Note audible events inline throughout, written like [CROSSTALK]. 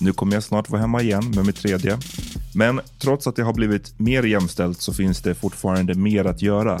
nu kommer jag snart vara hemma igen med mitt tredje. Men trots att det har blivit mer jämställt så finns det fortfarande mer att göra.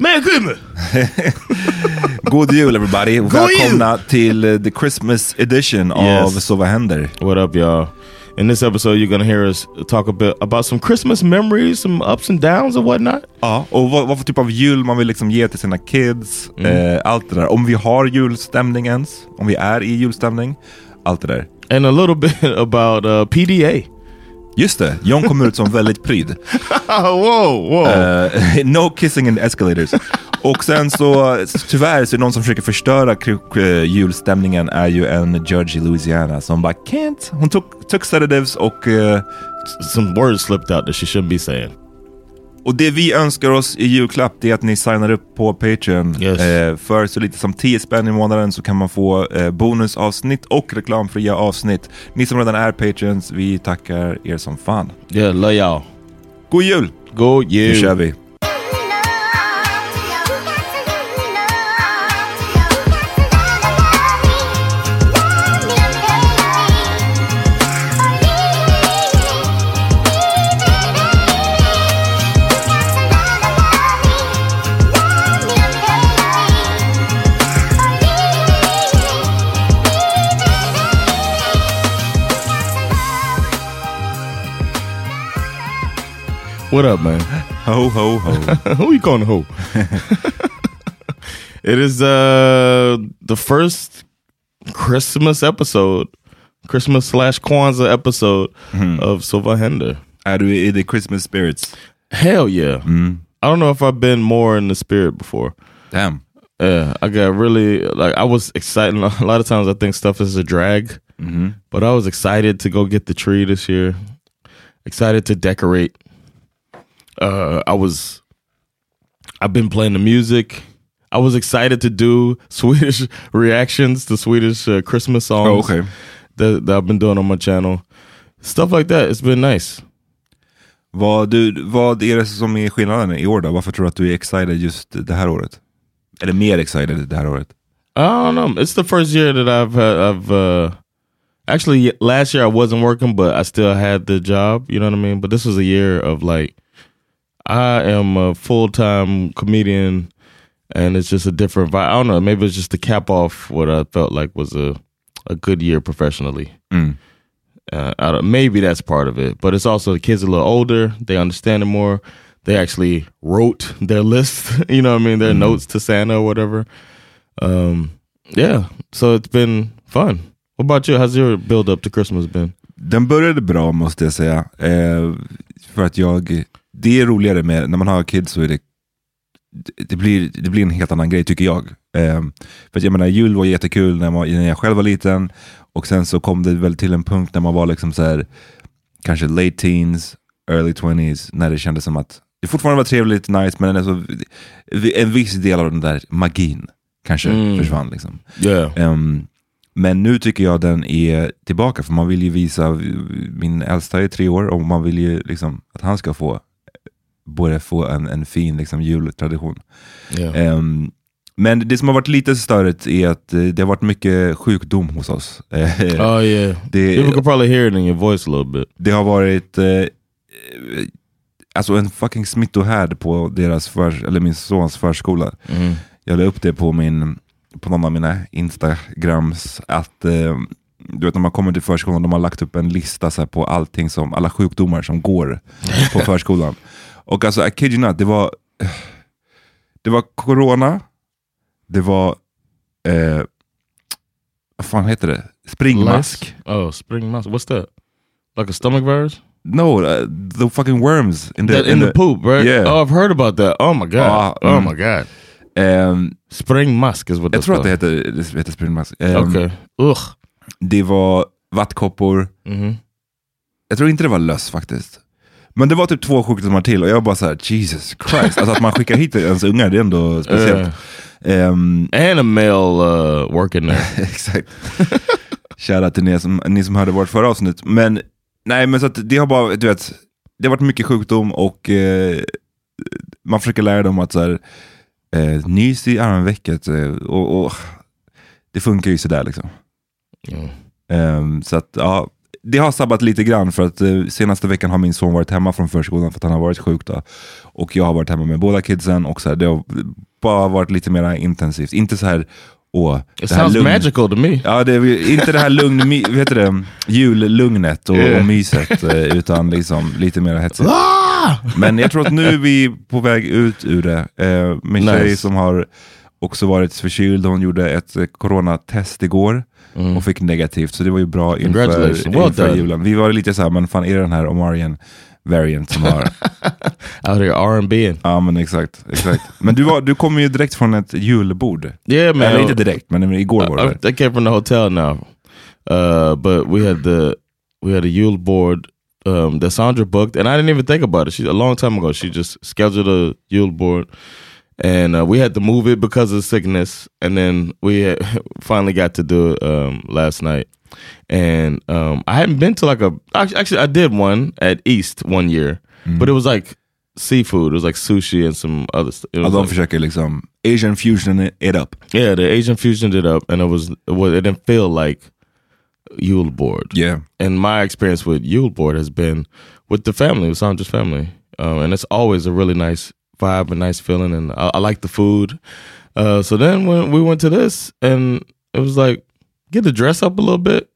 Man Goodman! [LAUGHS] God jul everybody! God Välkomna till eh, the Christmas edition av Yes. Så vad händer? What up, y'all? In this episode, you're gonna hear us talk a bit about some Christmas memories, some ups and downs and whatnot. Ja, och vad, vad för typ av jul man vill liksom ge till sina kids. Mm. Eh, allt det där. Om vi har julstämning ens. Om vi är i julstämning. Allt det där. And a little [LAUGHS] bit about uh, PDA. Just det, John kommer ut som väldigt pryd. [LAUGHS] whoa, whoa. Eh, [LAUGHS] no kissing in escalators. Och sen så, tyvärr så är det någon som försöker förstöra julstämningen är ju en judge i Louisiana som bara can't. Hon tog, took sedatives och eh, some words slipped out that she shouldn't be saying. Och det vi önskar oss i julklapp det är att ni signar upp på Patreon. Yes. Eh, för så lite som 10 spänn i månaden så kan man få eh, bonusavsnitt och reklamfria avsnitt. Ni som redan är Patreons, vi tackar er som fan. Love y'all. God jul! Go Nu you. kör vi! What up, man? [LAUGHS] Ho ho ho. [LAUGHS] Who you calling ho? [LAUGHS] it is uh the first Christmas episode, Christmas slash Kwanzaa episode hmm. of Så vad händer. är du i the Christmas spirits? Hell yeah. Hmm. I don't know if I've been more in the spirit before. Damn. Yeah, I got really like I was excited. A lot of times I think stuff is a drag, mm-hmm. but I was excited to go get the tree this year. Excited to decorate. Uh, I was. I've been playing the music. I was excited to do [LAUGHS] Swedish reactions to Swedish uh, Christmas songs. Oh, okay. That, that I've been doing on my channel. Stuff like that. It's been nice. Vad, du, vad är det som är skillnaden i år då? Varför tror du att du är excited just det här året? Eller mer excited det här året? I don't know. It's the first year that I've had, I've uh, actually last year I wasn't working, but I still had the job. You know what I mean? But this was a year of like I am a full time comedian, and it's just a different vibe. I don't know. Maybe it's just to cap off what I felt like was a a good year professionally. Mm. Uh, maybe that's part of it, but it's also the kids are a little older. They understand it more. They actually wrote their list. [LAUGHS] you know what I mean? Their notes to Santa or whatever. Um, yeah, so it's been fun. What about you? How's your build up to Christmas been? Den började bra måste jag säga. Eh, för att jag, det är roligare med, när man har kids så är det, det blir, det blir en helt annan grej tycker jag. Eh, för att jag menar, jul var jättekul när, man, när jag själv var liten. Och sen så kom det väl till en punkt när man var liksom så här, kanske late teens, early 20s, när det kändes som att det fortfarande var trevligt, nice, men alltså, en viss del av den där magin kanske Mm. försvann. Liksom. Yeah. Ehm, men nu tycker jag den är tillbaka, för man vill ju visa, min äldsta är tre år och man vill ju liksom att han ska få, börja få en, en fin liksom, jultradition. Yeah. Ehm, men det som har varit lite störigt är att eh, det har varit mycket sjukdom hos oss. Eh, [LAUGHS] Oh yeah. det, People could probably hear it in your voice a little bit. det har varit eh, alltså en fucking smittohärd på deras för, eller min sons förskola. Mm. Jag la upp det på, min, på någon av mina instagrams, att eh, du vet när man kommer till förskolan, de har lagt upp en lista så på allting som, alla sjukdomar som går på [LAUGHS] förskolan. Och alltså, I kid you not, det var, [SIGHS] det var corona, det var, eh, vad fan heter det? Springmask. Lice? Oh, spring mask. What's that? Like a stomach virus? No, uh, the fucking worms. In the, That in the poop, right? Yeah. Oh, I've heard about that. Oh my god. Ah, oh mm. my god. Ehm, Spring musk is what jag tror att det heter, det heter springmask. Ehm, Okay. Ugh. Det var vattkoppor. Mhm. Jag tror inte det var löss faktiskt. Men det var typ två sjukdomar till och jag bara så här: Jesus Christ. Alltså att man skickar hit ens ungar, det är ändå speciellt. Ehm, And a male uh, working there. [LAUGHS] exakt. Shoutout till ni som, ni som hörde vårt förra avsnitt. Men nej, men så att det har bara, du vet, det har varit mycket sjukdom och eh, man försöker lära dem att så här, eh, nys i armvecket eh, och, och det funkar ju sådär liksom. Mm. Ehm, så att ja, det har sabbat lite grann för att eh, senaste veckan har min son varit hemma från förskolan för att han har varit sjuk då. Och jag har varit hemma med båda kidsen och så här, det har bara varit lite mer intensivt. Inte så här, åh, It sounds lugn- magical to me. Ja, det är inte det här lugn, my, [LAUGHS] vet du det, jullugnet och, Yeah. och myset, eh, utan liksom lite mer hetsigt. Ah! Men jag tror att nu är vi på väg ut ur det. Eh, min Nice. tjej som har också varit förkyld, hon gjorde ett eh, coronatest igår och fick negativt, så det var ju bra inför, Mm. Well inför julen. Vi var lite så här, men fan är det den här Omarian variant som har... Out here R&B. ja men exakt, exakt. Men du, var, du kommer ju direkt från ett julbord. Yeah, man. Eller inte direkt, men igår var det. I, I came from the hotel now, uh, but we had the we had a Yule board um, that Sandra booked, and I didn't even think about it. She a long time ago, she just scheduled a Yule board, and uh, we had to move it because of sickness, and then we had [LAUGHS] finally got to do it um, last night. And um, I hadn't been to like a actually I did one at East one year, but it was like seafood. It was like sushi and some other stuff. Ja, de försöker liksom Asian fusion it up. Yeah, the Asian fusioned it up, and it was it, was, it didn't feel like Yule board. Yeah. And my experience with Yule board has been with the family, with Sandra's family, um, and it's always a really nice vibe, a nice feeling, and I, I like the food. Uh, so then when we went to this, and it was like get to dress up a little bit,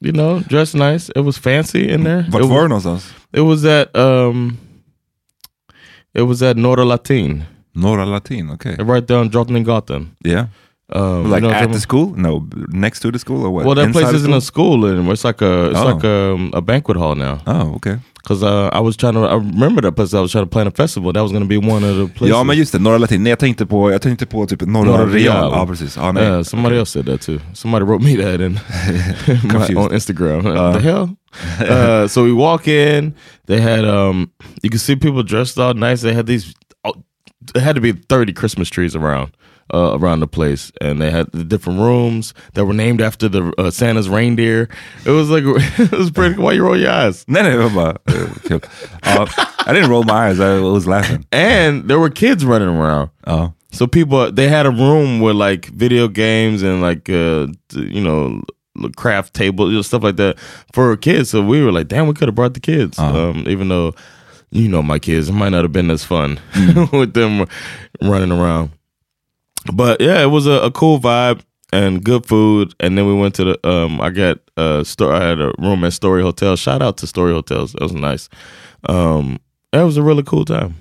you know, dress nice. It was fancy in there. Var was, någonstans? it was at um, it was at Norra Latin, Norra Latin, okej. right there on Drottninggatan. Yeah. Um, you Like know what I'm at the school? No, next to the school or what? Well, that Inside place isn't a school anymore. It's like a it's Oh. like a, a banquet hall now. Oh, okej. Because uh, I was trying to I remember that place. I was trying to plan a festival. That was going to be one of the places. Ja, men just det, Norra Latin. Nej, jag tänkte på, jag tänkte på typ Norra, Norra Real. Ja, precis. Ja, nej. Yeah, somebody else said that too. Somebody wrote me that in [LAUGHS] my, on Instagram. the hell? [LAUGHS] uh, so we walk in. They had um, you could see people dressed all nice. They had these oh, it had to be 30 Christmas trees around uh, around the place, and they had the different rooms that were named after the uh, Santa's reindeer. It was like [LAUGHS] it was pretty. Why you roll your eyes? Nej, nej, det var bara eh, kul. Ja, I didn't roll my eyes, I was laughing. And there were kids running around. Ja. So people they had a room with like video games and like uh you know craft table you know, stuff like that for kids. So we were like, damn, we could have brought the kids. Um, even though you know my kids, it might not have been as fun [LAUGHS] with them running around. But yeah, it was a, a cool vibe and good food. And then we went to the um I got a store I had a room at Story Hotel. Shout out to Story Hotels. That was nice. Um it was a really cool time.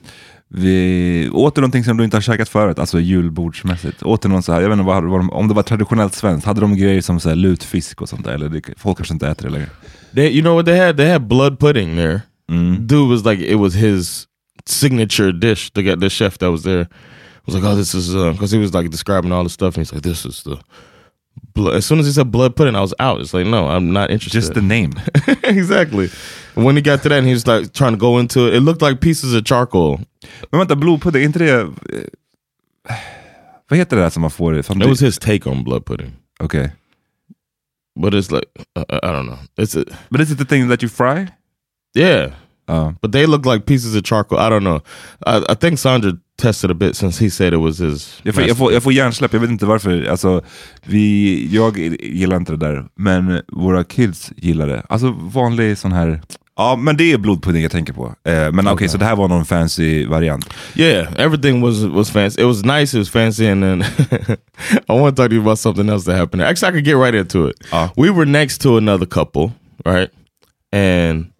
Vi åt du någonting som du inte har käkat förut, alltså julbordsmässigt? Åt du någon så här, jag vet inte vad, vad de, om det var traditionellt svenskt, hade de grejer som så här, lutfisk och sånt där? Eller det, folk kanske inte äter det längre? They, you know what they had? They had blood pudding there. Dude was like, it was his signature dish. The guy, the chef that was there was like, oh, this is uh, because he was like describing all the stuff, and he's like, this is the. Blood. As soon as he said blood pudding, I was out. It's like, no, I'm not interested. Just the name. [LAUGHS] exactly. When he got to that, and he was like trying to go into it. It looked like pieces of charcoal. Men vänta, blodpudding, är inte det... Vad heter det där som man får? Fan, It was his take on blood pudding, Okay. but it's like uh, uh, I don't know. It's a, But is it the thing that you fry? yeah. Ja. But they look like pieces of charcoal. I don't know. I, I think Sandra tested a bit since he said it was his. Jag får, jag, får, jag får hjärnsläpp, jag vet inte varför. Alltså, vi, jag gillar inte det där, men våra kids gillar det. Alltså vanlig sån här... Ja, men det är blodpudding jag tänker på. Eh, men okej, så det här var någon fancy variant. Yeah, everything was was fancy. It was nice. It was fancy, and then [LAUGHS] I want to talk to you about something else that happened. Actually, I could get right into it. Uh. we were next to another couple, right? And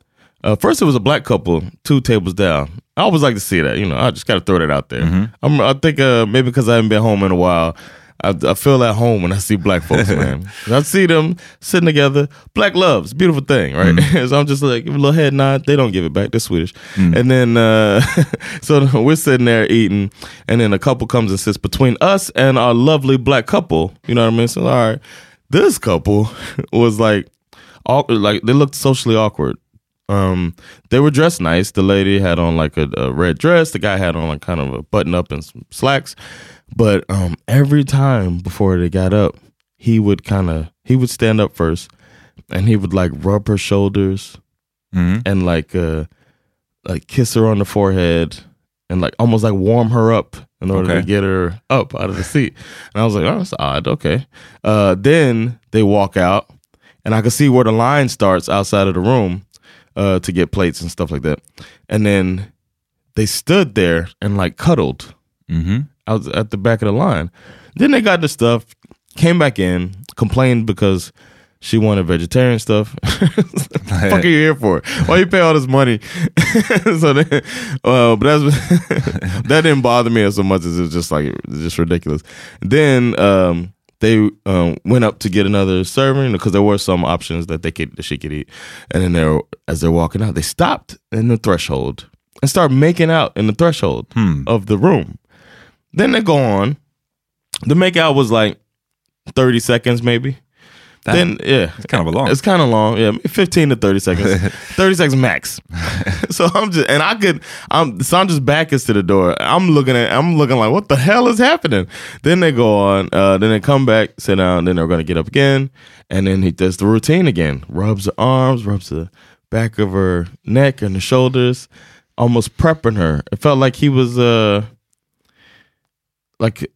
uh, first, it was a black couple, two tables down. I always like to see that. You know, I just got to throw that out there. I'm, I think uh, maybe because I haven't been home in a while. I, I feel at home when I see black folks, [LAUGHS] man. I see them sitting together. Black loves, beautiful thing, right? [LAUGHS] so I'm just like, give a little head nod. They don't give it back. They're Swedish. And then, uh, [LAUGHS] so we're sitting there eating, and then a couple comes and sits between us and our lovely black couple. You know what I mean? So, all right. This couple was like, awkward, like they looked socially awkward. Um, they were dressed nice. The lady had on like a, a red dress. The guy had on like kind of a button up and some slacks. But um, every time before they got up, he would kind of he would stand up first, and he would like rub her shoulders, and like uh, like kiss her on the forehead, and like almost like warm her up in order Okay. to get her up out of the seat. And I was like, oh, that's odd. Okay. Uh, then they walk out, and I could see where the line starts outside of the room uh, to get plates and stuff like that. And then they stood there and like cuddled out at the back of the line. Then they got the stuff, came back in, complained because she wanted vegetarian stuff. [LAUGHS] fuck are you here for? Why you pay all this money? [LAUGHS] so then, uh, but that's [LAUGHS] that didn't bother me as so much as it's just like it's just ridiculous. Then um, they um, went up to get another serving because there were some options that they could that she could eat, and then they're as they're walking out, they stopped in the threshold and start making out in the threshold of the room. Then they go on. The makeout was like thirty seconds, maybe. Then yeah, it's kind of a long. It's kind of long. Yeah, fifteen to thirty seconds. [LAUGHS] thirty seconds max. [LAUGHS] so I'm just and I could. I'm Sandra's back is to the door. I'm looking at. I'm looking like what the hell is happening. Then they go on. Uh, then they come back, sit down. Then they're going to get up again, and then he does the routine again. Rubs her arms, rubs the back of her neck and the shoulders, almost prepping her. It felt like he was uh like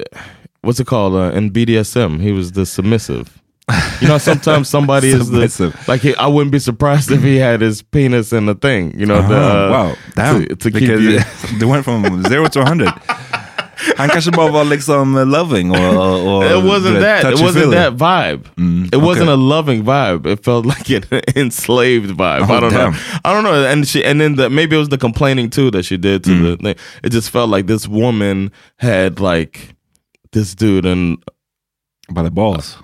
what's it called uh, in BDSM? He was the submissive. You know, sometimes somebody is the like. He, I wouldn't be surprised if he had his penis in the thing. You know, the, Ah, uh, wow, damn. to, to keep you. det [LAUGHS] went from zero to 100. [LAUGHS] Han kanske bara var liksom loving och... och, och It wasn't that. It wasn't touchy-feely. that vibe. it wasn't a loving vibe. It felt [LAUGHS] like an enslaved vibe. Oh, I don't damn. know. I don't know. And she and then the, maybe it was the complaining too that she did to Mm. the thing. It just felt like this woman had like this dude and By the balls.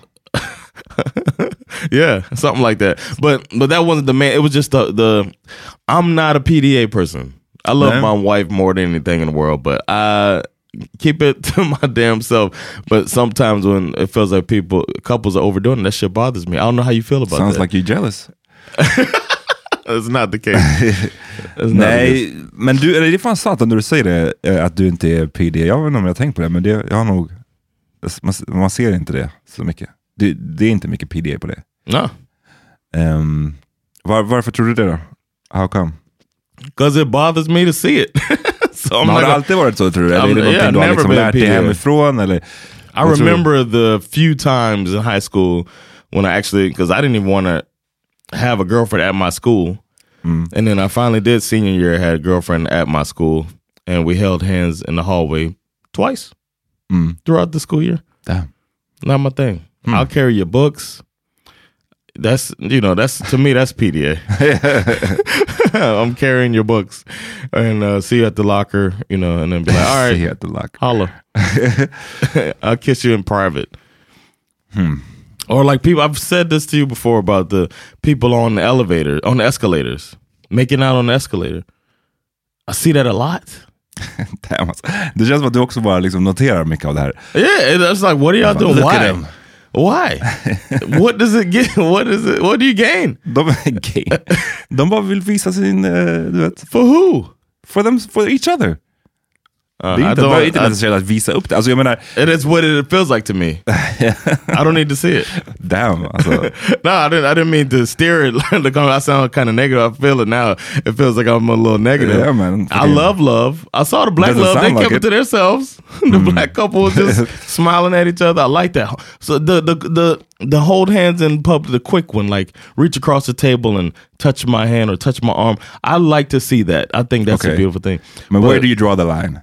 [LAUGHS] yeah, something like that. But but that wasn't the man. It was just the the. I'm not a PDA person. I love my wife more than anything in the world, but I keep it [LAUGHS] to my damn self. But sometimes when it feels like people couples are overdoing it, that shit bothers me. I don't know how you feel about Sounds that. like you're jealous. [LAUGHS] That's not the case. Not the. Nej, men du, eller det är fan sant när du säger det, eh, att du inte är PD. Jag vet inte om jag har tänkt på det, men det, jag har nog, man, man ser inte det så mycket. Det, det är inte mycket PDA på det. No. Ehm, var, varför tror du det då? How come? Because it bothers me to see it. [LAUGHS] so har not det alltid varit så tror du? Eller är I'm- det någonting yeah, du har liksom lärt dig hemifrån? Eller? I remember the few times in high school when I actually, because I didn't even want to have a girlfriend at my school. And then I finally did senior year, had a girlfriend at my school, and we held hands in the hallway twice throughout the school year. Damn. Not my thing. I'll carry your books. That's you know that's to me that's PDA. [LAUGHS] [LAUGHS] I'm carrying your books and uh, see you at the locker, you know, and then be like, [LAUGHS] all right, See you at the lock. holla. I'll kiss you in private. Or like people, I've said this to you before about the people on the elevator, on the escalators, making out on the escalator. I see that a lot. Det känns som att du också bara liksom noterar mycket av det här. Yeah, it- it's like, what are y'all doing? Why? Why? [LAUGHS] what does it get? What is it? What do you gain? De [LAUGHS] gay. De bara vill visa sin, eh, du vet, For who? for, them, for each other. Uh, Det är I inte, don't- bara, inte I- att visa upp det. Alltså jag menar, It is what it feels like to me. [LAUGHS] I don't need to see it. damn. Alltså, [LAUGHS] No, I didn't. I didn't mean to steer it. [LAUGHS] I sound kind of negative. I feel it now. It feels like I'm a little negative. Yeah, man. I love love. I saw the black love. They sound kept like it to themselves. the black couple was just smiling at each other. I like that. So the the the the hold hands in public, the quick one, like reach across the table and touch my hand or touch my arm. I like to see that. I think that's Okay. a beautiful thing. men But- where do you draw the line?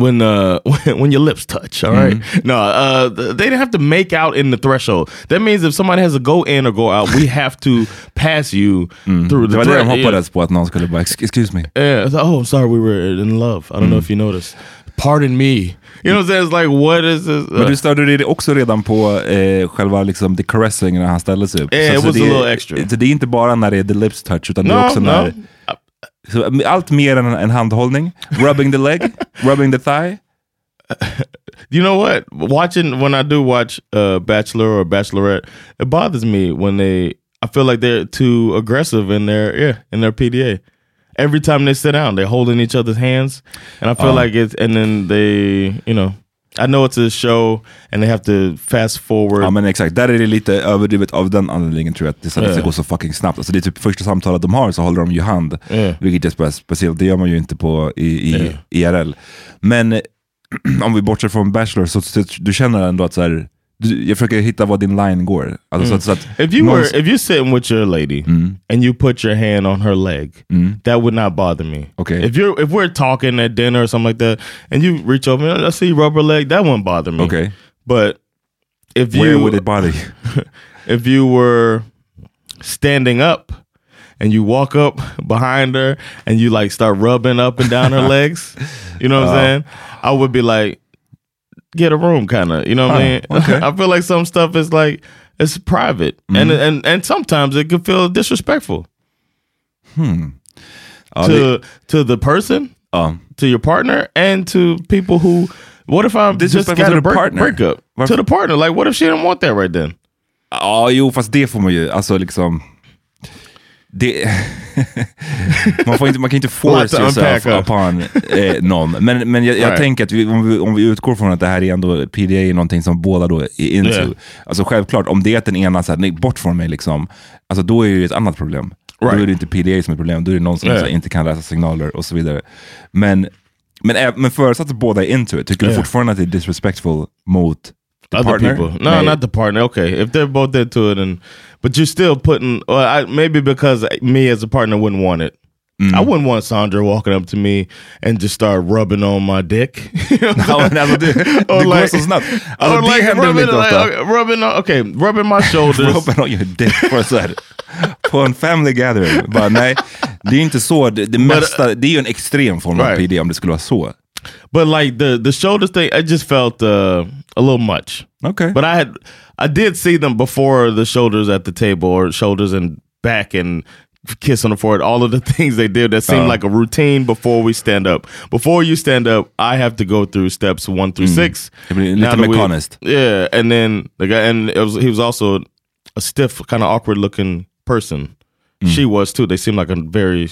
When uh [LAUGHS] when, your lips touch all right? no uh th- they didn't have to make out in the threshold. That means if somebody has to go in or go out we have to [LAUGHS] pass you through Det the var det de hoppades på, att någon skulle bara, "Ex- excuse me. yeah, like, oh i'm sorry we were in love. I don't know if you noticed. Pardon me. You know what i'm saying? It's like what is this? Men uh, du störde dig också redan på eh, själva liksom the caressing när han ställde sig upp. Yeah, it så was det, a little extra. Så det är inte bara när det är the lips touch, utan det är no också no. när... Allt mer än en handhållning. Rubbing the leg, [LAUGHS] rubbing the thigh. you know what watching when i do watch uh bachelor or bachelorette it bothers me when they i feel like they're too aggressive in their yeah in their pda every time they sit down they're holding each other's hands and i feel Oh. like it's and then they you know i know it's a show and they have to fast forward Ja men exakt, där är det lite överdrivet av den anledningen tror jag, att det, så att det Yeah. går så fucking snabbt. Alltså det är typ första samtalet de har så håller de ju hand. Yeah. Vilket är spe speciellt, det gör man ju inte på i, i Yeah. IRL. Men [CLEARS THROAT] om vi bortser från Bachelor, så, så du känner ändå att så här, jag försöker hitta var din line går. Alltså, mm. så att, så att if you were if you're sitting with your lady mm. and you put your hand on her leg mm. that would not bother me Okay. if you're if we're talking at dinner or something like that and you reach over i see rubber leg that wouldn't bother me Okay. but if Where you would it bother you? [LAUGHS] if you were standing up and you walk up behind her and you like start rubbing up and down her [LAUGHS] legs you know what i'm oh. saying i would be like get a room kind of you know what i mean? [LAUGHS] okay. i feel like some stuff is like it's private. And mm-hmm. and and sometimes it could feel disrespectful. Hmm. Ja, to det, to the person? Ja. to your partner? And to people who what if i just Disrespectful got to a the break, partner. breakup? Varför- to the partner. Like what if she didn't want that right then? Ja, jo, fast det får man ju, alltså liksom... Det, [LAUGHS] man, får inte, man kan inte [LAUGHS] force yourself upon eh, någon. Men, men jag, jag Right. tänker att vi, om, vi, om vi utgår från att det här är ändå, PDA är någonting som båda då är into. Yeah. Alltså självklart, om det är att den ena säger nej, bort från mig, liksom, alltså, då är det ju ett annat problem. Då Right. är det inte PDA som är problem, då är det någon som Yeah. inte kan läsa signaler och så vidare. Men, men, ä- men förutsatt att båda är into it, tycker du Yeah. fortfarande att det är disrespectful mot the other partner? people. No, Nej. not the partner. Okay, if they're both into it, and but you're still putting. Well, I, maybe because me as a partner wouldn't want it. Mm. I wouldn't want Sandra walking up to me and just start rubbing on my dick. [LAUGHS] You know what I'm Ja, men alltså, det, det Or like- så. Or like rubbing, like, okay, rubbing on, okay, rubbing my [LAUGHS] shoulders. Rubbing on your dick på, så här, på en family gathering. Bara, nej, det är inte så. Det, det, mesta, det är ju en extrem form av. PD om det skulle vara så. But like the the shoulders thing, I just felt uh, a little much. Okay. But I had, I did see them before the shoulders at the table or shoulders and back and kiss on the forehead. All of the [LAUGHS] things they did that seemed Oh. like a routine before we stand up. Before you stand up, I have to go through steps one through six. Det blir Now that we- mekaniskt. Yeah, and then the guy, and it was he was also a stiff, kind of awkward looking person. She was too. They seemed like a very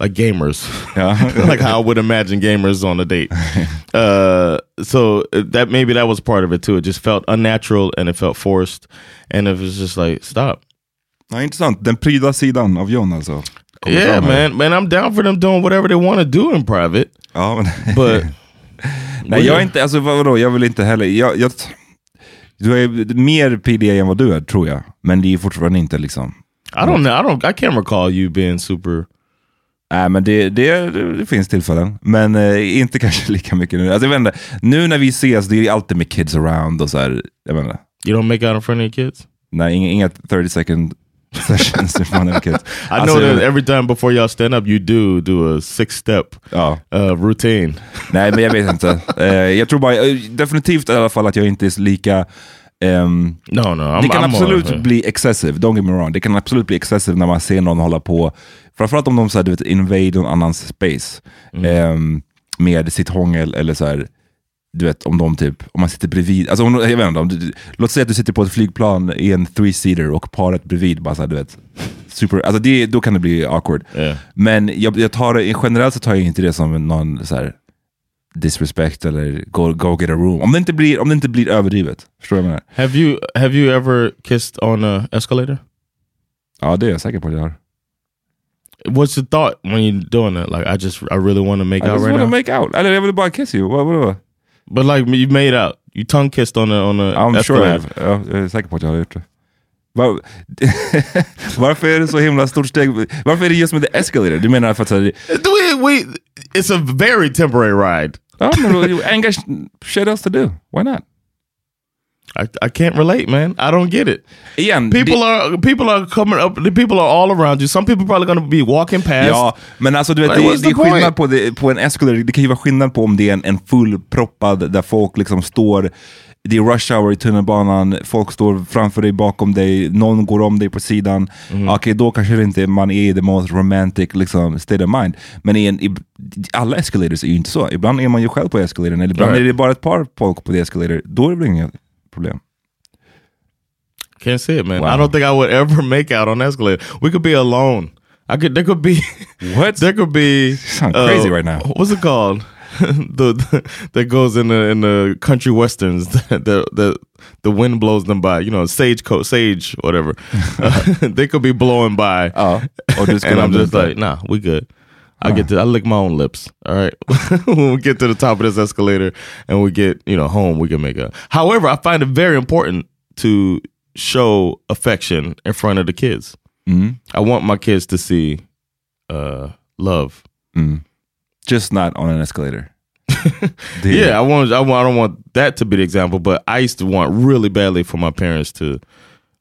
like gamers, Ja. [LAUGHS] like how I would imagine gamers on a date. [LAUGHS] Uh, so that maybe that was part of it too. It just felt unnatural and it felt forced, and it was just like stop. Ja, intressant. Den pryda sidan av Jon alltså. Yeah, man, man, I'm down for them doing whatever they want to do in private, Ja, men... but [LAUGHS] Nej, jag är inte, alltså vadå, jag vill inte heller, jag, jag, du är mer PDA än vad du är tror jag. Men det är fortfarande inte liksom, I don't know. I don't. I can't recall you being super. Nej men det, det, det finns tillfällen. Men eh, inte [LAUGHS] kanske lika mycket nu. Alltså, jag vet inte, nu när vi ses, det är alltid med kids around och så här, jag vet inte. You don't make out in front of your kids. Nej, inga, inga 30 second [LAUGHS] sessions i front of kids. I Alltså, know that every time before y'all stand up, you do do a six step Ja. uh, routine. Nej, men jag vet inte. [LAUGHS] Eh, jag tror bara, eh, definitivt i alla fall att jag inte är lika... ehm, No, no. I'm, det kan I'm absolut more, bli excessive, don't get me wrong. Det kan absolut bli excessive när man ser någon hålla på, framförallt om de så här, du vet, invade någon annans space ehm, med sitt hångel eller så här, du vet om de typ, om man sitter bredvid, alltså om, jag vet inte, om du, låt säga att du sitter på ett flygplan i en three-seater och paret bredvid bara så här, du vet, super, alltså det, då kan det bli awkward. Yeah. Men jag, jag tar det, generellt så tar jag inte det som någon så här, disrespect eller go, go get a room. Om det inte blir, om det inte blir överdrivet. Förstår du vad jag menar? Have you have you ever kissed on a escalator? Ja, det är jag säker på att jag har. What's your thought when you're doing that? Like, I just I really want to make I out just right now. make out. Eller jag vill bara kiss you. Vad, vadå? but like you made out, you tongue kissed on a on a I'm sure I escalator. have. Ja, jag är säker på att jag har gjort det. Var, [LAUGHS] varför är det så himla stort steg? Varför är det just med the escalator? Du menar för att... We, we, it's a very temporary ride. Ja, men då, you ain't got shit else to do. Why not? I, I can't relate, man. I don't get it. Igen, People are people are coming up. The people are all around you. Some people probably going to be walking past. Ja, men alltså du vet, Like, det, what's det är skillnad på, det, på en escalator. Det kan ju vara skillnad på om det är en, en fullproppad där folk liksom står, det är rush hour i tunnelbanan, folk står framför dig, bakom dig, någon går om dig på sidan. Mm. Okej, då kanske det inte man är i the most romantic liksom, state of mind. Men i en, i, alla escalators är ju inte så. Ibland är man ju själv på escalatorn, eller ibland Right. är det bara ett par folk på the escalator. Då är det väl inga problem. Can't see it, man. Wow. I don't think I would ever make out on escalator. We could be alone. I could. There could be. What? [LAUGHS] There could be. uh, sound crazy right now. What's it called? [LAUGHS] the, that goes in the in the country westerns. [LAUGHS] that The the the wind blows them by. You know, sage coat, sage, whatever. Uh, [LAUGHS] they could be blowing by. Du and I'm just like, nah, we good. I get to I lick my own lips. All right. when we get to the top of this escalator and we get, you know, home, we can make up. However, I find it very important to show affection in front of the kids. I want my kids to see uh love. Just not on an escalator. [LAUGHS] Yeah, I want I want I don't want that to be the example, but I used to want really badly for my parents to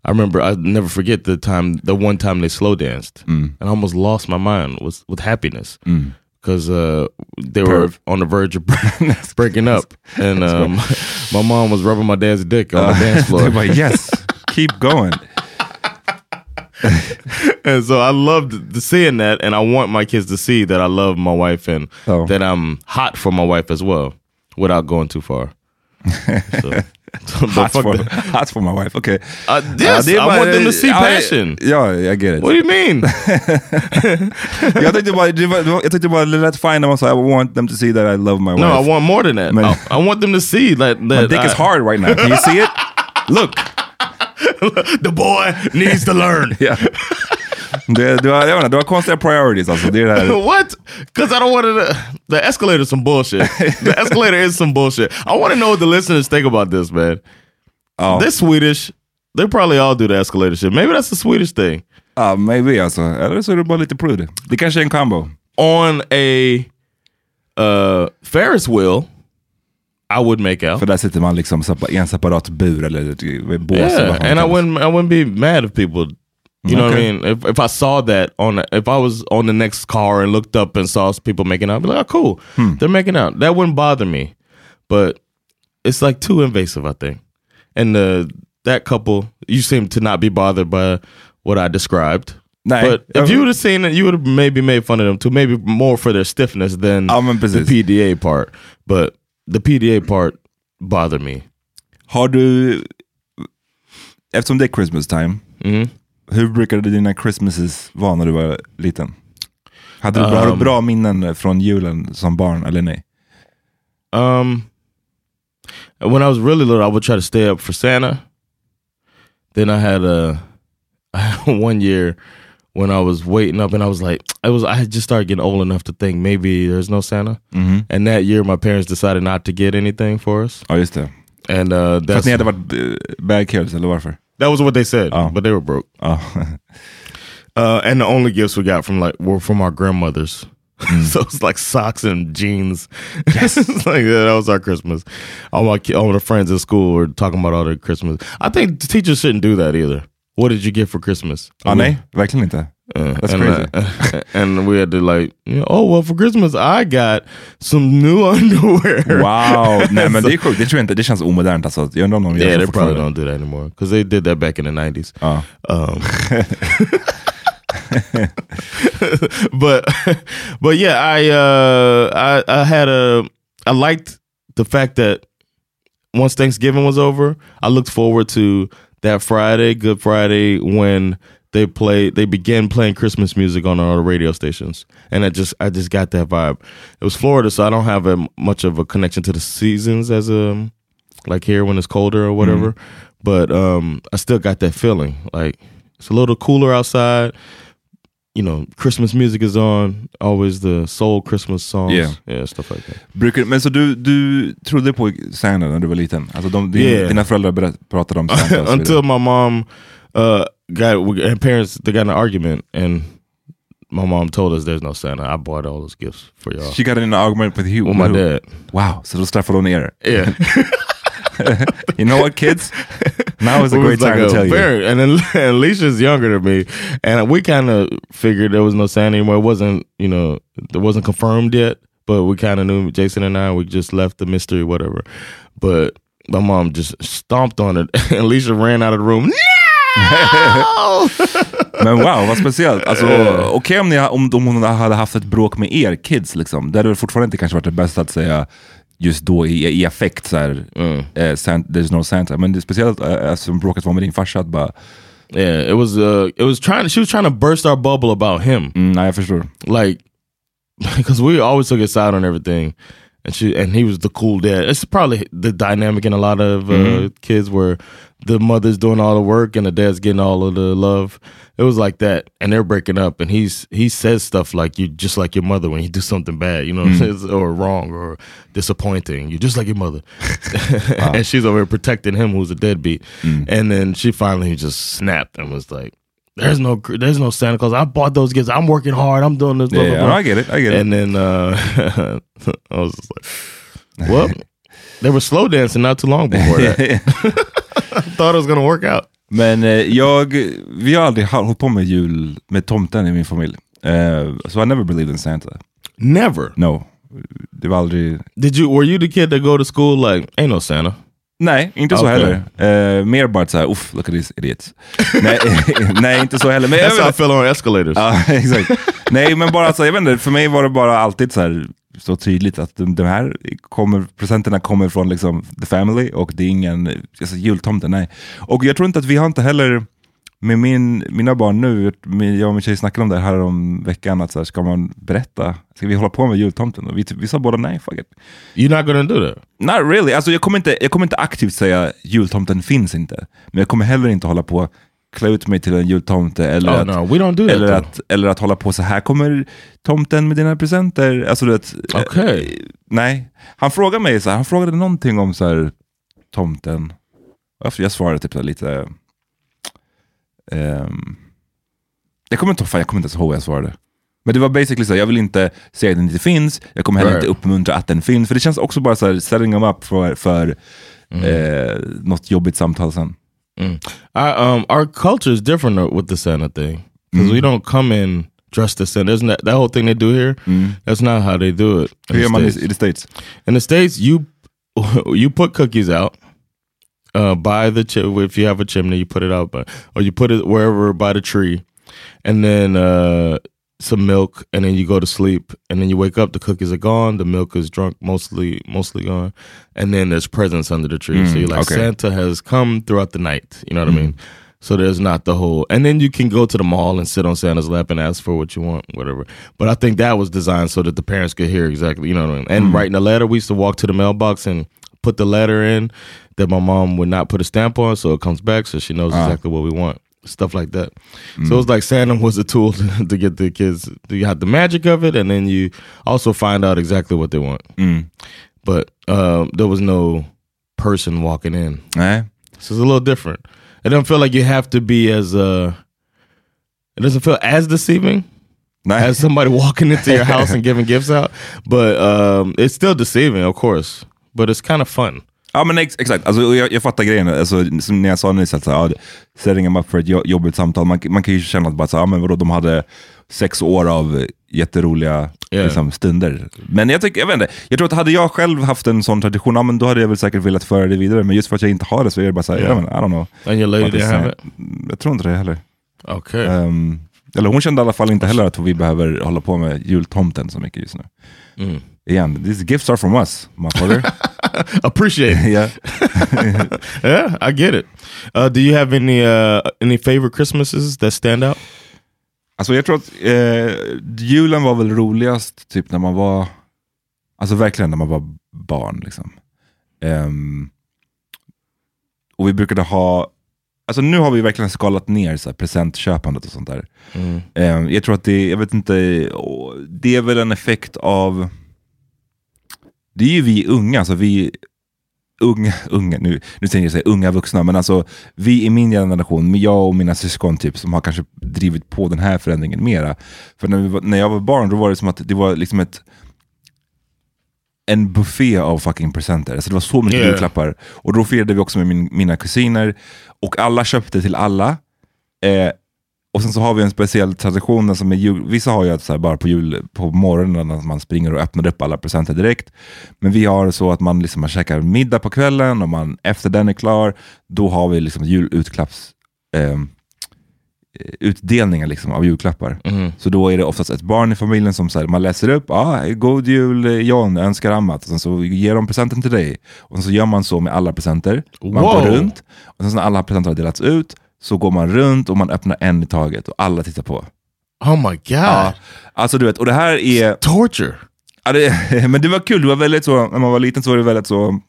I remember I never forget the time the one time they slow danced and I almost lost my mind with with happiness. Because uh, they were on the verge of [LAUGHS] breaking up, and um, my mom was rubbing my dad's dick on the dance floor. [LAUGHS] Bara yes, keep going. [LAUGHS] and so I loved the seeing that, and I want my kids to see that I love my wife and Oh. that I'm hot for my wife as well, without going too far. So, [LAUGHS] Hot for, that. [LAUGHS] hot for my wife, Okay. Uh, yes, det I bara- want them to see passion. Ja, I get it. What do you mean? jag tyckte bara, det var, jag tyckte bara det lät fine när man sa I want them to see that I love my wife. no. I want more than that. Man. I, I want them to see that, My that dick is hard right now. Can you see it? Look! [LAUGHS] the boy needs to learn. Ja. Det, du, har, jag inte, du har konstiga priorities alltså. Det är det här. what? Because I don't want to. The escalator is some bullshit. the [LAUGHS] escalator is some bullshit. I want to know what the listeners think about this, man. Ja, They're Swedish. They probably all do the escalator shit. Maybe that's the Swedish thing. ja, maybe alltså. Eller så är du bara lite prude. Det kanske är en combo. On a uh, Ferris wheel, I would make out. För där sitter man liksom i en separat bur eller bås. Yeah, and I wouldn't. I wouldn't be mad if people. You mm, know Okay. what I mean? If if I saw that on, if I was on the next car and looked up and saw people making out, I'd be like, oh, cool, hmm. they're making out. That wouldn't bother me, but it's like too invasive, I think. And the that couple, you seem to not be bothered by what I described. Nej, But if you would have seen it, you would have maybe made fun of them too. Maybe more for their stiffness than Ja, the. PDA part. But the PDA part bothered me. Har du, eftersom det är Christmas time, Mhm. Hur brukade dina Christmases vara när du var liten? Hade du Um, bra minnen från julen som barn, eller nej? Um, when I was really little, I would try to stay up for Santa. Then I had a [LAUGHS] one year when I was waiting up, and I was like, [TSK] I was I had just started getting old enough to think maybe there's no Santa. And that year, my parents decided not to get anything for us, Ja, just det. and uh, För att that's ni hade varit bad kids, eller varför? that was what they said. Oh. But they were broke. Ja. [LAUGHS] Uh, and the only gifts we got from like were from our grandmothers. Mm. [LAUGHS] so it's like socks and jeans. Yes, [LAUGHS] like yeah, that was our Christmas. All my ki- all the friends in school were talking about all their Christmas. I think the teachers shouldn't do that either. What did you get for Christmas? ja, nej, verkligen inte. Uh, That's and, crazy. uh, [LAUGHS] and we had to like, you know, oh well, for Christmas I got some new [LAUGHS] underwear. Wow, nej men det är sjukt. Det tror jag inte, det känns omodernt alltså. Jag undrar om de gör Yeah, så they probably don't do that anymore because they did that back in the nineties. Ja. Um, [LAUGHS] but but yeah, I uh I, I had a I liked the fact that once Thanksgiving was over, I looked forward to that Friday, Good Friday, when they play they began playing Christmas music on all the radio stations. And I just I just got that vibe. It was Florida, so I don't have a, much of a connection to the seasons as a like here when it's colder or whatever. But um I still got that feeling. Like it's a little cooler outside. You know, Christmas music is on. Always the soul Christmas songs. Yeah. yeah stuff like that. Brukar, men så du, du trodde på Santa när du var liten? Alltså de, din, Yeah. Dina föräldrar berätt, pratade om Santa och så [LAUGHS] vidare. Until my mom uh got and parents they got in an argument and my mom told us there's no Santa. I bought all those gifts for y'all. She got in an argument with you? With my dad. Wow, så då straffade hon er. Yeah. [LAUGHS] [LAUGHS] You know what kids? Now is a great was like time to tell you. very- And then [LAUGHS] and Alicia's younger than me, and we kind of figured there was no Santa anymore. It wasn't, you know, it wasn't confirmed yet, but we kind of knew. Jason and I, we just left the mystery, whatever. But my mom just stomped on it, [LAUGHS] and Alicia ran out of the room. Men wow, vad speciellt. Alltså, Okej om, ni, ha- om, om hon hade haft ett bråk med er kids, liksom. det hade väl fortfarande inte kanske varit det bästa att säga just då i, i affekt så här, eh, Sant, there's no Santa. Men det är speciellt eh, eftersom bråket var med din farsa, att bara, yeah, it was. Uh, it was trying. She was trying to burst our bubble about him. mm, nej jag förstår. like [LAUGHS] because we always took his side on everything and she and he was the cool dad. It's probably the dynamic in a lot of uh, mm-hmm. kids where the mother's doing all the work and the dad's getting all of the love. It was like that. And they're breaking up and he's he says stuff like you just like your mother when you do something bad you know what I'm hmm. or wrong or disappointing. You're just like your mother. [LAUGHS] [LAUGHS] And she's over here protecting him who's a deadbeat. Hmm. And then she finally just snapped and was like there's no there's no Santa Claus. I bought those gifts. I'm working hard. I'm doing this. Blah, Yeah, blah, blah. I get it, I get it. And then uh, [LAUGHS] I was just like, [LAUGHS] well, they were slow dancing not too long before that. [LAUGHS] I thought it was gonna work out. Men eh, jag, vi har aldrig ha- hållit på med jul med tomten i min familj. Eh, so I never believed in Santa. Never. No. Det var aldrig... Did you? Were you the kid that go to school like ain't no Santa? Nej, inte så Okej. heller. Eh, mer bara att såhär, uff, look at these idiots. [LAUGHS] nej, [LAUGHS] nej, inte så heller. Men That's how I feel on escalators. ja, [LAUGHS] exakt. Nej, men bara alltså, jag vet inte, för mig var det bara alltid så här så tydligt att de, de här kommer, presenterna kommer från liksom the family och det är ingen alltså, jultomte, nej. Och jag tror inte att vi har inte heller med min, mina barn nu, jag och min tjej snackade om det här om veckan, att så här, ska man berätta, ska vi hålla på med jultomten? Och vi, vi sa båda nej, fuck it. You're not gonna do that. Not really. Alltså, jag, kommer inte, jag kommer inte aktivt säga jultomten finns inte. Men jag kommer heller inte hålla på klä ut mig till en jultomte eller, Oh, att, no, do that, att, eller att hålla på så här kommer tomten med dina presenter. Alltså, du vet, eh, Okej. nej. Han frågade mig, så här, han frågade någonting om så här, tomten. Jag- Jag svarade typ lite... ehm, jag kommer inte fan, jag kommer inte ens ihåg vad jag svarade. Men det var basically så jag vill inte säga att den inte finns, jag kommer heller Right. inte uppmuntra att den finns. För det känns också bara så här, setting them up för, för Mm. eh, något jobbigt samtal sen. I, um, our culture is different with the Santa thing because we don't come in dressed as Santa. Isn't that that whole thing they do here? That's not how they do it. in Hur gör man i the States? In the states, you [LAUGHS] you put cookies out uh, by the if you have a chimney, you put it out, by, or you put it wherever by the tree, and then uh, some milk, and then you go to sleep, and then you wake up, the cookies are gone, the milk is drunk, mostly mostly gone, and then there's presents under the tree. so you're like okay. Santa has come throughout the night. You know what I mean? So there's not the whole, and then you can go to the mall and sit on Santa's lap and ask for what you want, whatever. But I think that was designed so that the parents could hear exactly, you know, what I mean? and writing a letter. We used to walk to the mailbox and put the letter in that my mom would not put a stamp on, so it comes back, so she knows exactly what we want, stuff like that. So it's like Santa was a tool [LAUGHS] to, to get the kids. You had the magic of it, and then you also find out exactly what they want. But um, there was no person walking in. Nej. So it's a little different. It doesn't feel like you have to be as uh it doesn't feel as deceiving as somebody walking into your [LAUGHS] house and giving gifts out. But um it's still deceiving, of course. But it's kind of fun. Ja men ex exakt, alltså, jag, jag fattar grejen. Alltså, som när jag sa nyss att ja, setting them up för ett jo jobbigt samtal, man, man kan ju känna att bara, så, ja, men vadå, de hade sex år av jätteroliga Yeah. liksom, stunder. Men jag, tycker, jag vet inte, jag tror att hade jag själv haft en sån tradition, ja, men då hade jag väl säkert velat föra det vidare. Men just för att jag inte har det så är det bara såhär, Yeah. I don't know. And your lady didn't have it? Jag tror inte det heller. Okay. Ehm, eller hon kände i alla fall inte heller att vi behöver hålla på med jultomten så mycket just nu. Mm. Igen, these gifts are from us, motherfucker. [LAUGHS] Appreciate it. yeah. [LAUGHS] yeah, I get it. Uh, do you have any uh any favorite Christmases that stand out? Alltså jag tror att eh, julen var väl roligast typ när man var, alltså verkligen när man var barn. Liksom. Ehm, och vi brukade ha, alltså nu har vi verkligen skalat ner så här, presentköpandet och sånt där. Ehm, jag tror att det, jag vet inte, det är väl en effekt av, det är ju vi unga, alltså vi unga, unga nu, nu tänker jag säga unga vuxna, men alltså vi i min generation, jag och mina syskon typ, som har kanske drivit på den här förändringen mera. För när, var, när jag var barn, då var det som att det var liksom ett en buffé av fucking presenter. Alltså det var så mycket Yeah. julklappar. Och då firade vi också med min, mina kusiner, och alla köpte till alla. Eh, och sen så har vi en speciell tradition som är jul. Vissa har ju att så här, bara på jul på morgonen att man springer och öppnar upp alla presenter direkt. Men vi har så att man, liksom, man käkar middag på kvällen och man, efter den är klar, då har vi liksom julutklapps eh, utdelningar liksom, av julklappar. Så då är det oftast ett barn i familjen som så här, man läser upp, ah, God Jul John, önskar Amat, och sen så ger de presenten till dig. Och så gör man så med alla presenter. Man Wow. går runt, och sen så när alla presenter har delats ut, så går man runt och man öppnar en i taget och alla tittar på. Oh my god. Ja, alltså du vet, och det här är... Torture. Ja, det, [LAUGHS] men det var kul, det var väldigt så, när man var liten så var det väldigt så